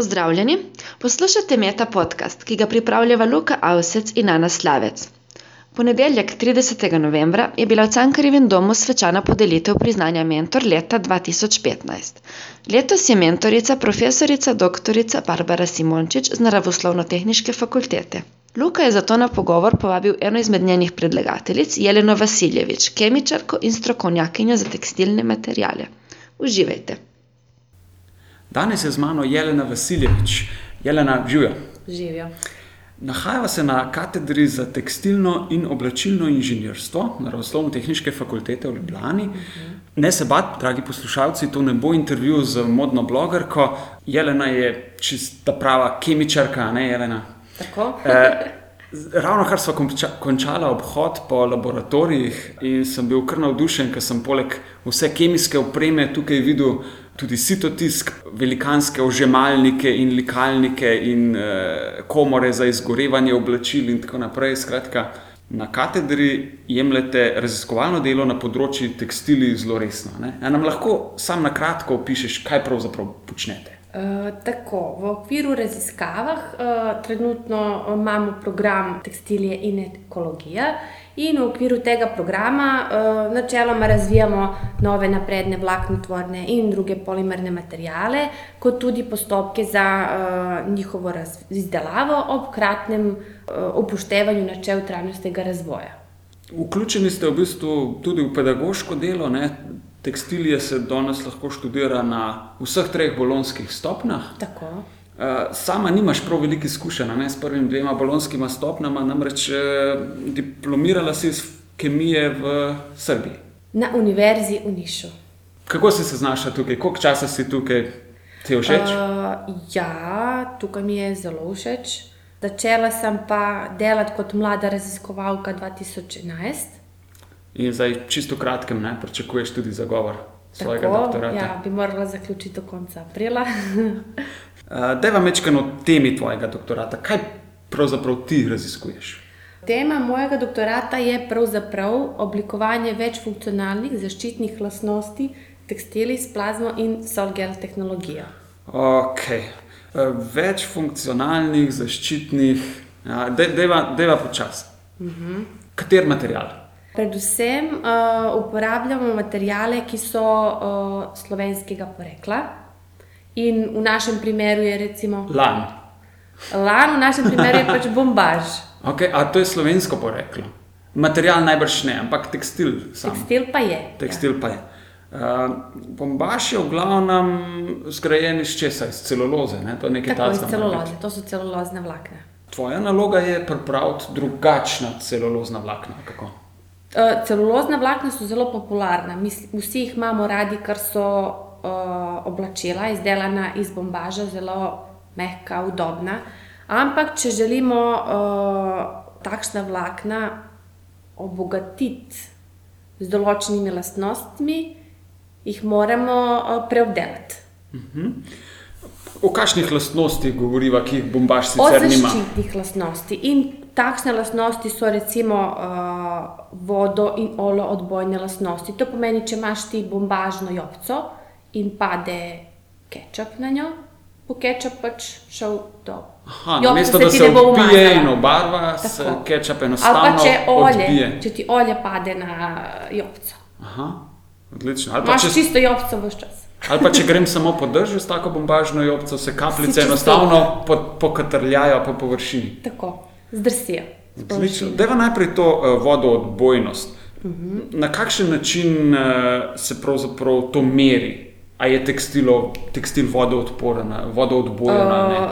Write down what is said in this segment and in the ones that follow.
Pozdravljeni, poslušate Meta podcast, ki ga pripravljava Luka Avsec in Ana Slavec. Ponedeljek, 30. novembra, je bila v Cankarjevem domu svečana podelitev priznanja Mentor leta 2015. Letos je mentorica profesorica dr. Barbara Simončič z Naravoslovno-tehniške fakultete. Luka je zato na pogovor povabil eno izmed njenih predlagateljic, Jeleno Vasiljevič, kemičarko in strokovnjakinjo za tekstilne materijale. Uživajte! Danes je z mano Jelena Vasiljevič. Jelena, živijo. Živijo. Nahajava se na katedri za tekstilno in oblačilno inženirstvo na Ravoslovno-tehničke fakultete v Ljubljani. Uh -huh. Ne se bati, dragi poslušalci, to ne bo intervju z modno blogerko. Jelena je čista prava kemičarka, ne Jelena? Tako. eh, ravno kar smo končali obhod po laboratorijih in sem bil kar navdušen, ker sem poleg vse kemijske opreme tukaj videl tudi sitotisk, velikanske ožemalnike in likalnike in eh, komore za izgorevanje oblačil in tako naprej. Skratka, na katedri jemljete raziskovalno delo na področju tekstili zelo resno. Ne? Nam lahko sam na kratko opišeš, kaj pravzaprav počnete. Uh, tako, v okviru raziskavah uh, trenutno imamo program Tekstilije in ekologija, in v okviru tega programa uh, načeloma razvijamo nove napredne vlaknotvorne in druge polimerne materijale, kot tudi postopke za uh, njihovo izdelavo ob kratnem uh, upoštevanju načel trajnostnega razvoja. Vključeni ste v bistvu tudi v pedagoško delo. Ne? Tekstilije se danes lahko študira na vseh treh bolonskih stopnjah. Tako. Sama nimaš prav veliko izkušenj s prvimi dvema bolonskima stopnjama, namreč eh, diplomirala si iz kemije v Srbiji. Na univerzi v Nišu. Kako si se znašla tukaj, koliko časa si tukaj, ti je všeč? Uh, ja, tukaj mi je zelo všeč. Začela sem pa delati kot mlada raziskovalka 2011. In zdaj, čisto kratkem, ne pričakuješ tudi zagovor svojega Tako, doktorata. Ja, bi morala zaključiti do konca aprila. uh, Dej vam večkrat o temi tvojega doktorata. Kaj pravzaprav ti raziskuješ? Tema mojega doktorata je pravzaprav oblikovanje večfunkcionalnih zaščitnih lastnosti tekstili s plazmo in solgel tehnologijo. Ok, uh, večfunkcionalnih zaščitnih, ja, deva počasi. Uh mhm. -huh. Kater material? Predvsem uh, uporabljamo materijale, ki so uh, slovenskega porekla. In v našem primeru je recimo. Lan. Lan, v našem primeru je pač bombaž. Okay, a to je slovensko poreklo. Material najbrž ne, ampak tekstil. Sam. Tekstil pa je. Tekstil ja. pa je. Uh, bombaž je v glavnem zgrajen iz česa, iz celuloze. Ne? To je takega. Iz celuloze, to so celulozne vlakna. Tvoja naloga je pripraviti drugačna celulozna vlakna. Kako? Uh, celulozna vlakna so zelo popularna, vsi jih imamo radi, ker so oblačila izdelana iz bombaža, zelo mehka, udobna. Ampak, če želimo uh, takšna vlakna obogatiti z določenimi lastnostmi, jih moramo uh, preobdelati. Uh mhm. -huh. O kakšnih lastnostih govoriva, ki jih bombaž sicer nima? O zaščitnih lastnostih. In takšne lastnosti so recimo uh, vodo in olo odbojne lastnosti. To pomeni, če imaš ti bombažno jopco in pade kečap na njo, bo kečap pač šel do. Namesto da se opije in obarva, se kečap enostavno ali pa če olje, odbije. Če ti olje pade na jopco. Aha, odlično. Imaš če... čisto jopco v čas. Ali pa če grem samo po držu s tako bombažno jopco, se kapljice enostavno pokatrljajo po površini. Tako zdrsijo. Deva najprej to uh, vodoodbojnost. Uh mhm. -huh. Na kakšen način uh, se pravzaprav to meri? A je tekstilo, tekstil vodoodporen, vodoodbojen? Uh,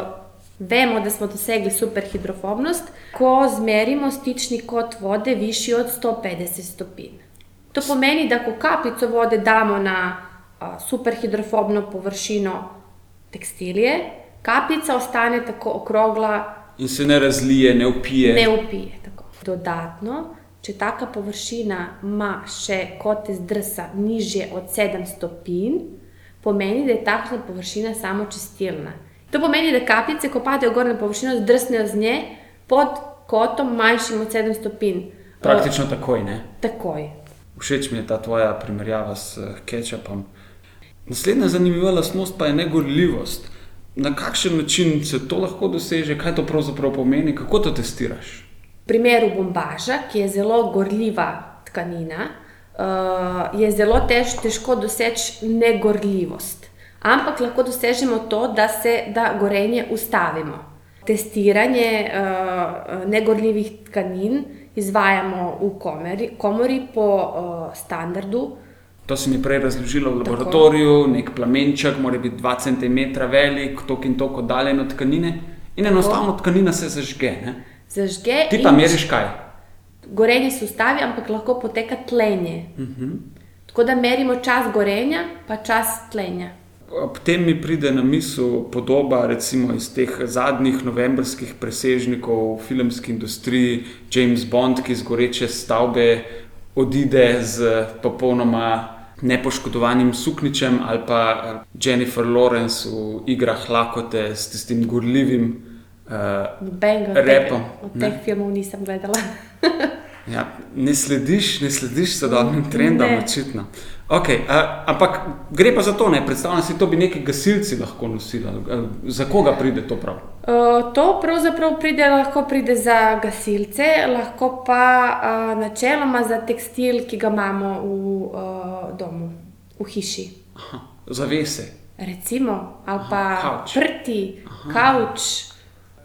vemo, da smo dosegli superhidrofobnost, ko zmerimo stični kot vode višji od 150 stopinj. To pomeni, da ko kapljico vode damo na uh, superhidrofobno površino tekstilije, kapljica ostane tako okrogla In se ne razlije, ne upije. Ne upije. Tako. Dodatno, če taka površina ima še kote zdrsa nižje od 7 stopinj, pomeni, da je takšna površina samo čistilna. To pomeni, da kapljice, ko padejo gor na površino, zdrsnejo z nje pod kotom manjšim od 7 stopinj. Praktično uh, takoj, ne? Takoj. Všeč mi je ta tvoja primerjava s uh, kečapom. Naslednja zanimiva lastnost pa je negorljivost. Na kakšen način se to lahko doseže, kaj to pravzaprav pomeni, kako to testiraš? V primeru bombaža, ki je zelo gorljiva tkanina, uh, je zelo tež, težko doseči negorljivost. Ampak lahko dosežemo to, da se da gorenje ustavimo. Testiranje uh, negorljivih tkanin izvajamo v komori, komori po uh, standardu. To si mi prej razložila v laboratoriju, Tako. nek plamenček, mora biti 2 cm velik, tok in tok oddaljen od tkanine, in enostavno tkanina se zažge. Ne? Zažge. Ti pa meriš kaj? Gorenje se ustavi, ampak lahko poteka tlenje. Uh Mhm. -huh. Tako da merimo čas gorenja, pa čas tlenja. Ob tem mi pride na misel podoba recimo iz teh zadnjih novembrskih presežnikov v filmski industriji, James Bond, ki z goreče stavbe odide z popolnoma nepoškodovanim sukničem, ali pa Jennifer Lawrence v igrah lakote s tistim gorljivim uh, repom. Od teh ne? filmov nisem gledala. ja, ne slediš, ne slediš sodobnim trendom, očitno. Okay, uh, ampak gre pa za to, ne predstavljam si, da bi neki gasilci lahko nosili. Za koga pride to prav? Uh, to pravzaprav pride, lahko pride za gasilce, lahko pa uh, načeloma za tekstil, ki ga imamo v uh, domu, v hiši. Aha, zavese. Recimo, ali pa prti, kavč.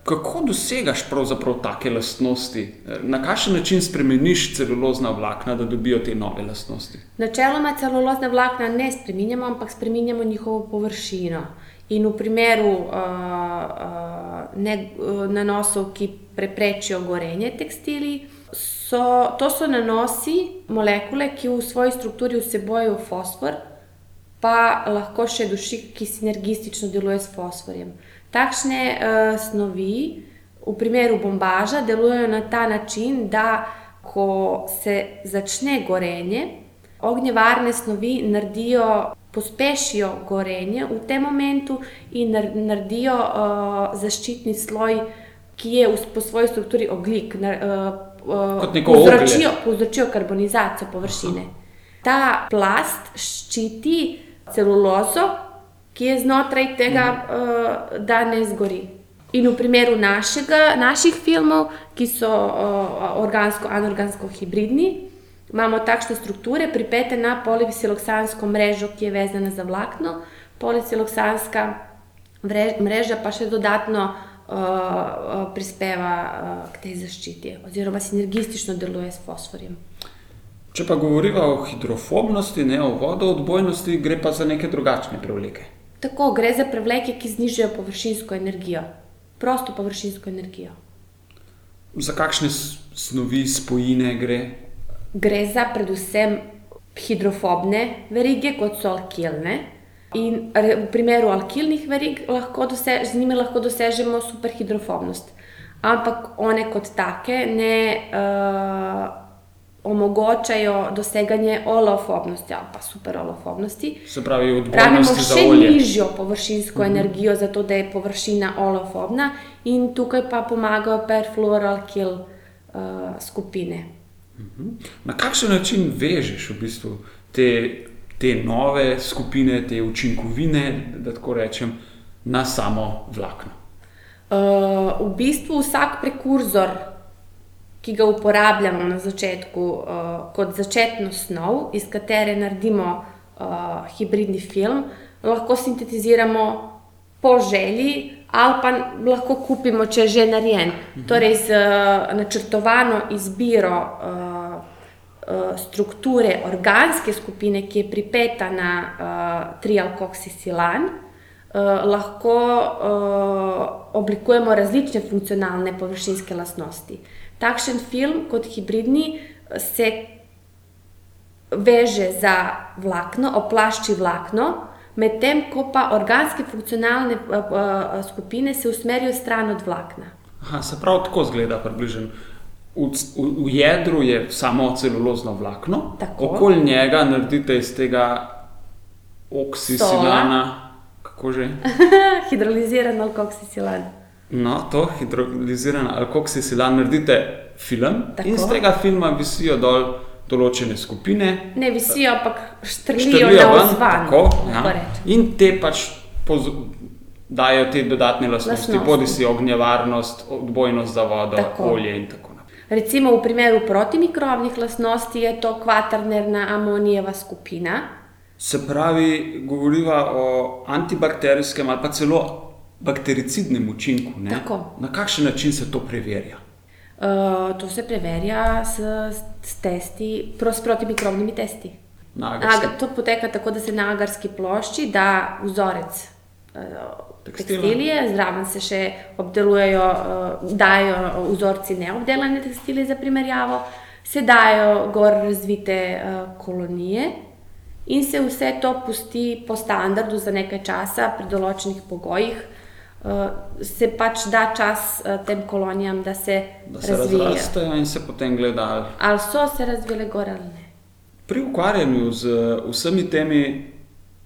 Kako dosegaš pravzaprav take lastnosti? Na kakšen način spremeniš celulozna vlakna, da dobijo te nove lastnosti? Načeloma celulozna vlakna ne spremenjamo, ampak spremenjamo njihovo površino. In v primeru uh, uh, ne, uh, nanosov, ki preprečijo gorenje tekstili, so, to so nanosi, molekule, ki v svoji strukturi vsebojo fosfor, pa lahko še dušik, ki sinergistično deluje s fosforjem. Takšne uh, snovi, v primeru bombaža, delujejo na ta način, da ko se začne gorenje, ognjevarne snovi naredijo, pospešijo gorenje v tem momentu in naredijo uh, zaščitni sloj, ki je v, po svoji strukturi oglik. Uh, uh, povzročijo, povzročijo karbonizacijo površine. Aha. Ta plast ščiti celulozo, ki je znotraj tega, uh, da ne zgori. In v primeru našega, naših filmov, ki so uh, organsko-anorgansko hibridni, imamo takšne strukture, pripete na polisiloksansko mrežo, ki je vezana za vlakno. Polisiloksanska mreža pa še dodatno uh, prispeva uh, k tej zaščiti, oziroma sinergistično deluje s fosforjem. Če pa govorimo o hidrofobnosti, ne o vodoodbojnosti, gre pa za neke drugačne prevleke. Tako gre za prevleke, ki znižajo površinsko energijo, prosto površinsko energijo. Za kakšne snovi, spojine gre? Gre za predvsem hidrofobne verige, kot so alkilne. In v primeru alkilnih verig lahko dosež, z njimi lahko dosežemo superhidrofobnost. Ampak one kot take ne. Uh, omogočajo doseganje olofobnosti ali pa superolofobnosti. Se pravi, odpornost za še nižjo površinsko uh mhm. -huh. energijo, zato da je površina olofobna, in tukaj pa pomagajo perfluoralkil uh, skupine. Uh mhm. -huh. Na kakšen način vežeš v bistvu te, te nove skupine, te učinkovine, da tako rečem, na samo vlakno? Uh, v bistvu vsak prekurzor ki ga uporabljamo na začetku uh, kot začetno snov, iz katere naredimo uh, hibridni film, lahko sintetiziramo po želji, ali pa lahko kupimo, če je že narejen. Mhm. Torej, z uh, načrtovano izbiro uh, uh, strukture organske skupine, ki je pripeta na uh, trialkoksisilan. Uh, lahko uh, oblikujemo različne funkcionalne površinske lastnosti. Uh, takšen film kot hibridni se veže za vlakno, oplašči vlakno, medtem ko pa organske funkcionalne uh, uh, skupine se usmerijo stran od vlakna. Aha, se pravi, tako zgleda približno. V, v, v jedru je samo celulozno vlakno, okoli njega naredite iz tega oksisilana, kako že? Hidroliziran alkoksisilan. No, to hidroliziran alkoksisilan naredite film Tako. in iz tega filma visijo dol določene skupine. Ne visijo, ampak štrlijo na vzvan. Tako, ja. In te pač dajo te dodatne lastnosti, Lastnosti. bodi si ognjevarnost, odbojnost za vodo, Tako. olje in tako naprej. Recimo v primeru protimikrobnih lastnosti je to kvaternerna amonijeva skupina. Se pravi, govoriva o antibakterijskem ali pa celo baktericidnem učinku. Ne? Tako. Na kakšen način se to preverja? Uh, to se preverja s, s testi, s protimikrobnimi testi. Na agarski- Aga, to poteka tako, da se na agarski plošči da vzorec uh, Tekstila. tekstilije, zraven se še obdelujejo, uh, dajo vzorci neobdelane tekstilije za primerjavo, se dajo gor razvite uh, kolonije in se vse to pusti po standardu za nekaj časa pri določenih pogojih. Uh, se pač da čas uh, tem kolonijam, da se, Da se razvijajo. razrastejo in se potem gledajo. Ali so se razvile gor ali ne. Pri ukvarjanju z vsemi temi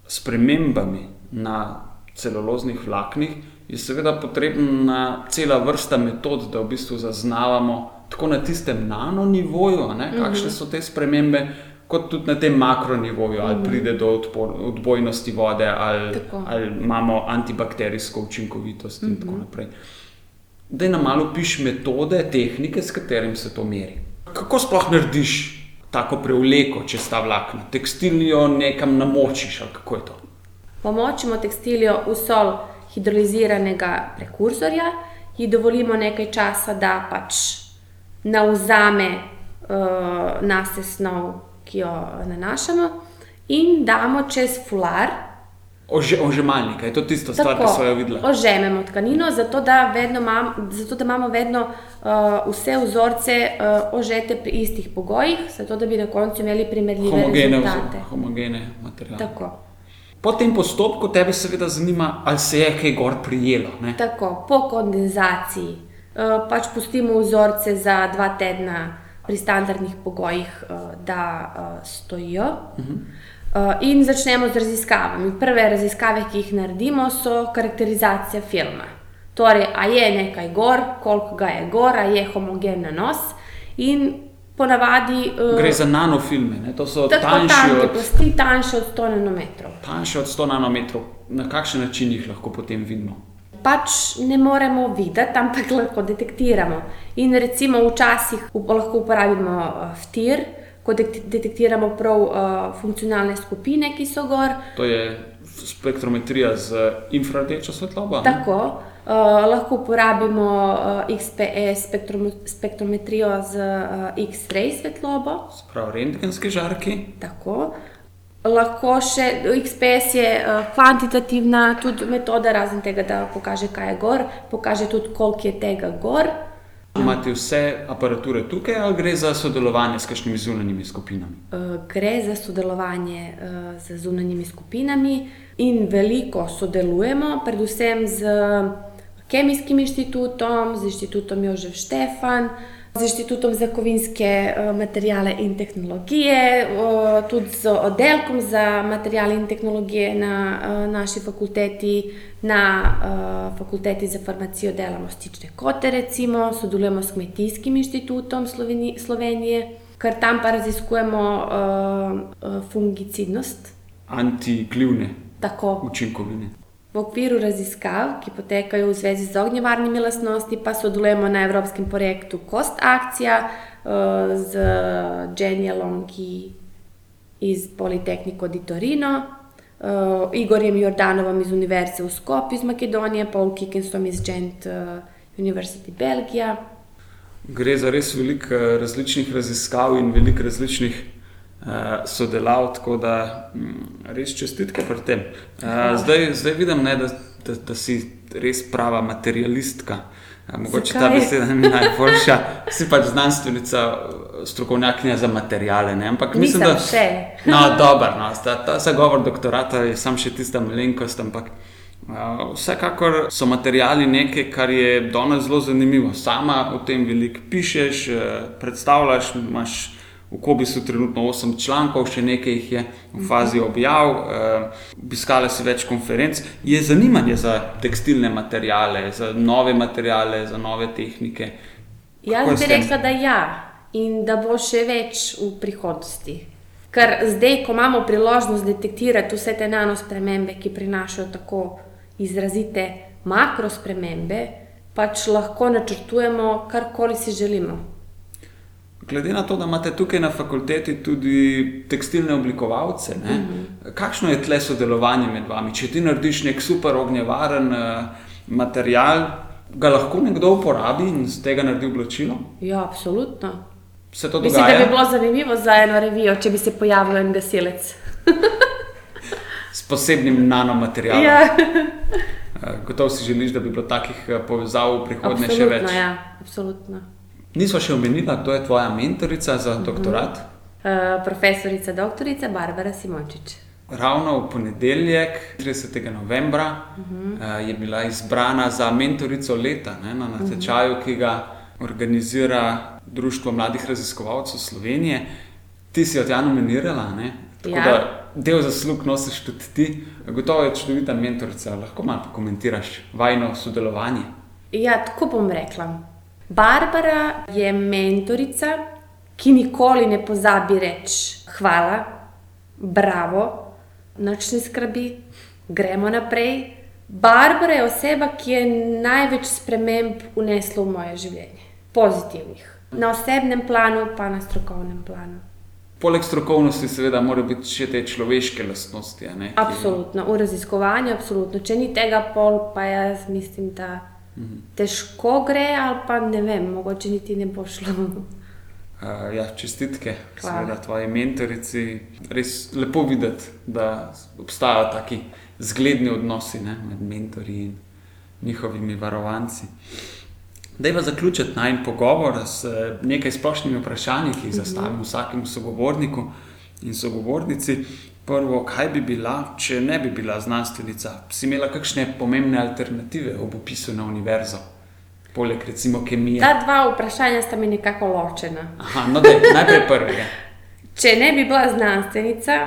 spremembami na celuloznih vlaknih je seveda potrebna cela vrsta metod, da v bistvu zaznavamo tako na tistem nanonivoju, a ne, kakšne so te spremembe, kot tudi na tem makronivoju, ali pride do odpor, odbojnosti vode, ali, Tako. ali imamo antibakterijsko učinkovitost in tako naprej. Da nam malo piš metode, tehnike, s katerim se to meri. Kako sploh narediš tako prevleko čez ta vlakna? Tekstilnijo nekam namočiš ali kako je to? Pomočimo tekstilijo v sol hidroliziranega prekursorja, ji dovolimo nekaj časa, da pač navzame uh, nase snov, ki jo nanašamo, in damo čez fular. Ože, ožemalnika, je to tista stvar, ki so jo videla. ožememo tkanino, zato da, vedno mam, zato da imamo vedno uh, vse vzorce uh, ožete pri istih pogojih, zato da bi na koncu imeli primerljive Homogene, rezultate. vzo- homogene materiale. Tako. Po tem postopku tebe seveda zanima, ali se je kaj gor prijelo. Ne? Tako, po kondenzaciji uh, pač pustimo vzorce za dva tedna pri standardnih pogojih, uh, da uh, stojijo. Uh -huh. uh, in začnemo z raziskavami. Prve raziskave, ki jih naredimo, so karakterizacija filma. Torej, a je nekaj gor, koliko ga je gor, a je homogen nanos. In ponavadi uh, Gre za nanofilme, ne? to so tanke od, plasti, tanjše od 100 nanometrov. tanjši od 100 nanometrov. Na kakšen način jih lahko potem vidimo? Pač ne moremo videti, ampak lahko detektiramo. In recimo včasih lahko uporabimo FTIR, ko dek- detektiramo prav uh, funkcionalne skupine, ki so gor. To je spektrometrija z infrardečo svetlobo. Tako, uh, lahko uporabimo uh, XPS spektrom, spektrometrijo z uh, X-ray svetlobo. Sprav rentgenski žarki. Tako. Lahko še XPS je uh, kvantitativna tudi metoda, razen tega, da pokaže, kaj je gor, pokaže tudi, koliko je tega gor. Imate vse aparature tukaj ali gre za sodelovanje s kakšnimi zunanjimi skupinami? Uh, gre za sodelovanje uh, z zunanjimi skupinami in veliko sodelujemo, predvsem z Kemijskim inštitutom, z inštitutom Jožef Štefan, z inštitutom za kovinske uh, materijale in tehnologije, tudi z oddelkom za materijale in tehnologije na uh, naši fakulteti, na uh, fakulteti za farmacijo delamo stične kote, recimo, sodelujemo s Kmetijskim inštitutom Sloveni Slovenije, ker tam pa raziskujemo fungicidnost. Antiklivne Tako, učinkovine. V okviru raziskav, ki potekajo v zvezi z ognjevarnimi lastnosti, pa sodelujemo na evropskem projektu Kost Akcija uh, z Genialom, ki iz Politecnico di Torino, uh, Igorjem Jordanovom iz Univerze v Skopju iz Makedonije, Paul Kickensom iz Gent uh, University Belgija. Gre za res veliko eh, različnih raziskav in veliko različnih uh, sodelav, tako da mm, res čestitke pri tem. Uh, zdaj, zdaj vidim, ne, da, da, da si res prava materialistka. Uh, mogoče ta Zakaj? beseda ni najboljša, si pač znanstvenica, eh, strokovnjakinja za materijale. Ne? Ampak mislim, Nisem da še. No, dobro, no, ta, ta zagovor doktorata je sam še tista malenkost, ampak uh, vsekakor so materijali nekaj, kar je danes zelo zanimivo. Sama o tem veliko pišeš, predstavljaš, imaš v Kobisu trenutno 8 člankov, še nekaj jih je v fazi objav, uh, obiskala si več konferenc. Je zanimanje za tekstilne materijale, za nove materijale, za nove tehnike. Kako Jaz bi rekla, da ja, in da bo še več v prihodnosti. Ker zdaj, ko imamo priložnost detektirati vse te nanospremembe, ki prinašajo tako izrazite makro spremembe, pač lahko načrtujemo karkoli si želimo. Glede na to, da imate tukaj na fakulteti tudi tekstilne oblikovalce, mm -hmm. kakšno je tle sodelovanje med vami? Če ti narediš nek super ognjevaren uh, material, ga lahko nekdo uporabi in z tega naredi oblačilo? Ja, absolutno. Se to Mislim, dogaja? da bi bilo zanimivo za eno revijo, če bi se pojavil en gasilec. S posebnim nanomaterialom. ja, Uh, gotovo si želiš, da bi bilo takih uh, povezav v prihodnje še več. absolutno. Ja, absolutno. Nisva še omenila, kdo je tvoja mentorica za doktorat. Uh, profesorica, doktorica Barbara Simončič. Ravno v ponedeljek, 30. novembra, uh -huh. je bila izbrana za mentorico leta ne, na natečaju, ki ga organizira Društvo mladih raziskovalcev Slovenije. Ti si jo tja nominirala, ne? tako Ja. da del zaslug nosiš tudi ti. Gotovo je čudovita mentorica, lahko malo pokomentiraš vajno sodelovanje. Ja, tako bom rekla. Barbara je mentorica, ki nikoli ne pozabi reči hvala, bravo, noč ne skrbi, gremo naprej. Barbara je oseba, ki je največ sprememb unesla v moje življenje, pozitivnih. Na osebnem planu, pa na strokovnem planu. Poleg strokovnosti, seveda, morajo biti še te človeške lastnosti. Ne, ki- Absolutno, v raziskovanju, absolutno. Če ni tega pol, pa jaz mislim, da težko gre, ali pa ne vem, mogoče niti ne bo šlo. Uh, ja, čestitke, seveda, tvoji mentorici. Res lepo videti, da obstajajo taki zgledni odnosi ne, med mentorji in njihovimi varovanci. Da je zaključiti najmen pogovor s eh, nekaj splošnimi vprašanji, ki jih zastavim vsakemu sogovorniku in sogovornici. Prvo, kaj bi bila, če ne bi bila znanstvenica? Si imela kakšne pomembne alternative ob upisu na univerzo, poleg recimo kemije? Ta dva vprašanja sta mi nekako ločena. Aha, no, daj, najprej prvega. Če ne bi bila znanstvenica,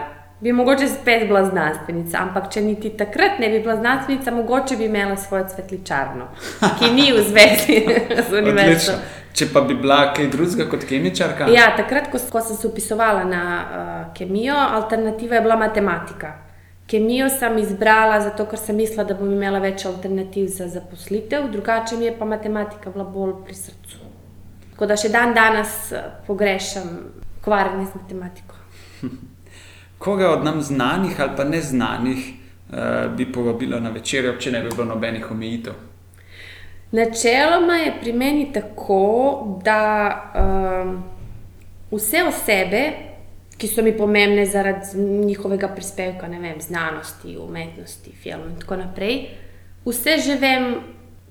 bi mogoče spet bila znanstvenica, ampak če niti takrat ne bi bila znanstvenica, mogoče bi imela svojo cvetličarno, ki ni v zvezi z univerzo. Če pa bi bila kaj drugega kot kemičarka, Ja, takrat, ko, ko sem se upisovala na uh, kemijo, alternativa je bila matematika. Kemijo sem izbrala zato, ker sem mislila, da bom imela več alternativ za zaposlitev, drugače mi je pa matematika bila bolj pri srcu. Tako da še dan danes eh, pogrešam ukvarjanje z matematiko. koga od nam znanih ali pa neznanih uh, bi povabila na večerjo, če ne bi bilo nobenih omejitev? Načeloma je pri meni tako, da um, vse osebe, ki so mi pomembne zaradi njihovega prispevka, ne vem, znanosti, umetnosti, filmu in tako naprej, vse že vem,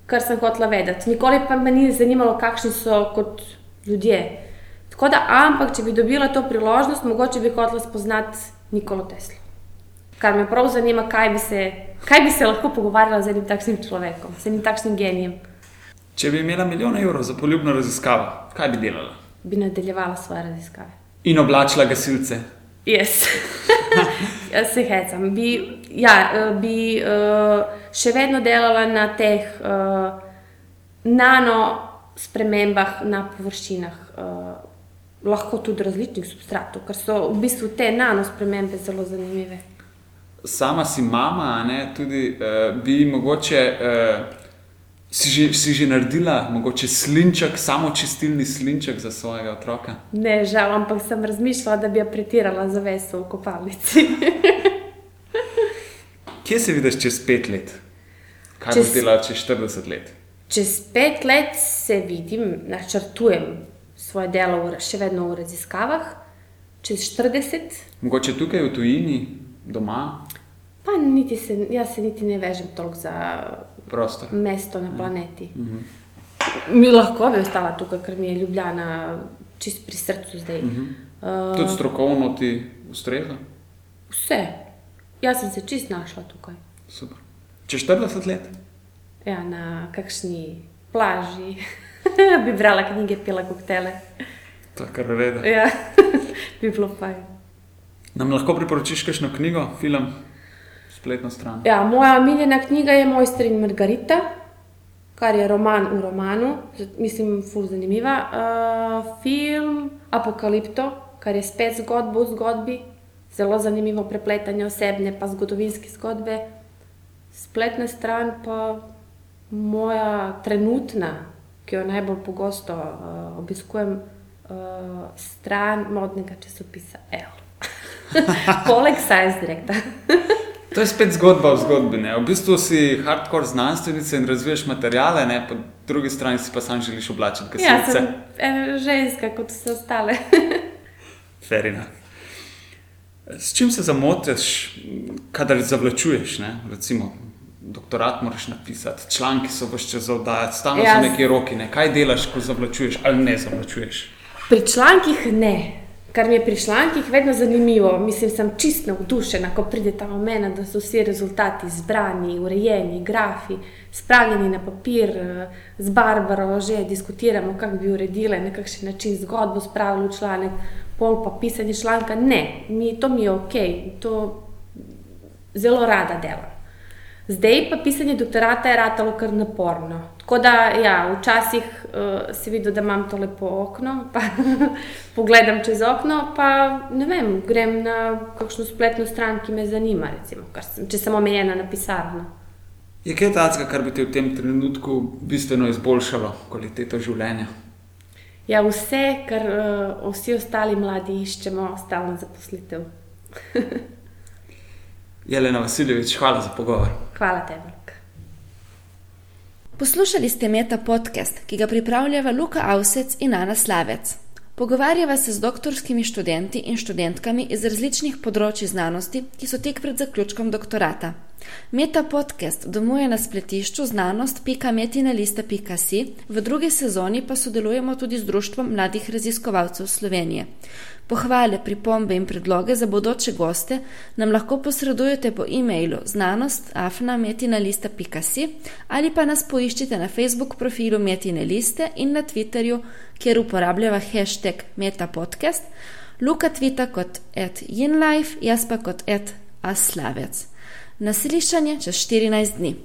kar sem hotela vedeti. Nikoli pa me ni zanimalo, kakšni so kot ljudje. Tako da, ampak, če bi dobila to priložnost, mogoče bi hotela spoznati Nikolo Teslo. Kar me prav zanima, kaj bi se, kaj bi se lahko pogovarjala z enim takšnim človekom, z enim takšnim genijem. Če bi imela milijon evrov za poljubno raziskavo, kaj bi delala? bi nadaljevala svoje raziskave. In oblačila gasilce. Jaz yes. se hecam. Bi, ja, eh, bi uh, še vedno delala na teh uh, nano spremembah na površinah, uh, lahko tudi različnih substratov, ker so v bistvu te nano spremembe zelo zanimive. Sama si mama, ne, tudi uh, bi mogoče. Uh, Si že, si že naredila mogoče slinček, samo čistilni slinček za svojega otroka? Ne, žal, ampak sem razmišljala, da bi jo pretirala za veso v kopalnici. Kje se vidiš čez pet let? Kaj Čez- boš delala čez 40 let? Čez pet let se vidim, načrtujem svoje delo v, še vedno v raziskavah, čez 40, Mogoče tukaj v tujini, doma, pa niti se, jaz se niti ne vežem toliko za prostor. mesto na planeti. Mi lahko bi ostala tukaj, ker mi je Ljubljana čist pri srcu zdaj. Uh, Tudi strokovno ti ustreza. vse. Jaz sem se čist našla tukaj. Super. Čez 40 let? Ja, na kakšni plaži bi brala knjige, pila koktele. To je kar reda. Ja, bi bilo fajn. Nam lahko priporočiš kakšno knjigo, film, spletno stran? Ja, moja omiljena knjiga je Mojster in Margarita, kar je roman v romanu, mislim, ful zanimiva. Uh, film Apokalipto, kar je spet zgodba v zgodbi, zelo zanimivo prepletanje osebne pa zgodovinske zgodbe. spletna stran pa moja trenutna, ki jo najbolj pogosto uh, obiskujem, uh, stran modnega časopisa L. Poleg Science Directa. To je spet zgodba v zgodbi. Ne? V bistvu si hardcore znanstvenica in razviješ materijale, ne? po drugi strani si pa sam želiš oblačiti gasilce. Ja, sem ženska kot vse ostale. Ferina. S čim se zamotiš, kadar zavlačuješ? Ne? Recimo, doktorat moraš napisati, članki so vse čas zaudajati, stalno ja, so neki roki. Ne? Kaj delaš, ko zavlačuješ ali ne zavlačuješ? Pri člankih ne. Kar mi je pri člankih vedno zanimivo, mislim, sem čisto navdušena, ko pride ta moment, da so vsi rezultati zbrani, urejeni, grafi, spravljeni na papir, z Barbaro že diskutiramo, kako bi uredili na kakšen način zgodbo, spravili v članek, pol pa pisanje članka. Ne, mi, to mi je ok, to zelo rada delam. Zdaj pa pisanje doktorata je ratalo kar naporno. Tako da, ja, včasih uh, si videl, da imam to lepo okno, pa pogledam čez okno, pa ne vem, grem na kakšno spletno stran, ki me zanima, recimo, sem, če sem omejena na pisarno. Je kaj takega, kar bi te v tem trenutku bistveno izboljšalo kvaliteto življenja? Ja, vse, kar uh, vsi ostali mladi iščemo, stalno zaposlitev. Jelena Vasiljevič, hvala za pogovor. Hvala tebi. Poslušali ste Meta podcast, ki ga pripravljava Luka Avsec in Ana Slavec. Pogovarjava se z doktorskimi študenti in študentkami iz različnih področji znanosti, ki so tek pred zaključkom doktorata. Meta podcast domuje na spletišču znanost.metinalista.si, v drugi sezoni pa sodelujemo tudi z Društvom mladih raziskovalcev Slovenije. Pohvale, pripombe in predloge za bodoče goste nam lahko posredujete po e-mailu znanost.afna.metinalista.si ali pa nas poiščite na Facebook profilu Metine liste in na Twitterju, kjer uporabljava hashtag metapodcast, Luka tvita kot at yinlife, jaz pa kot at aslavec. Naslišanje čez 14 dni.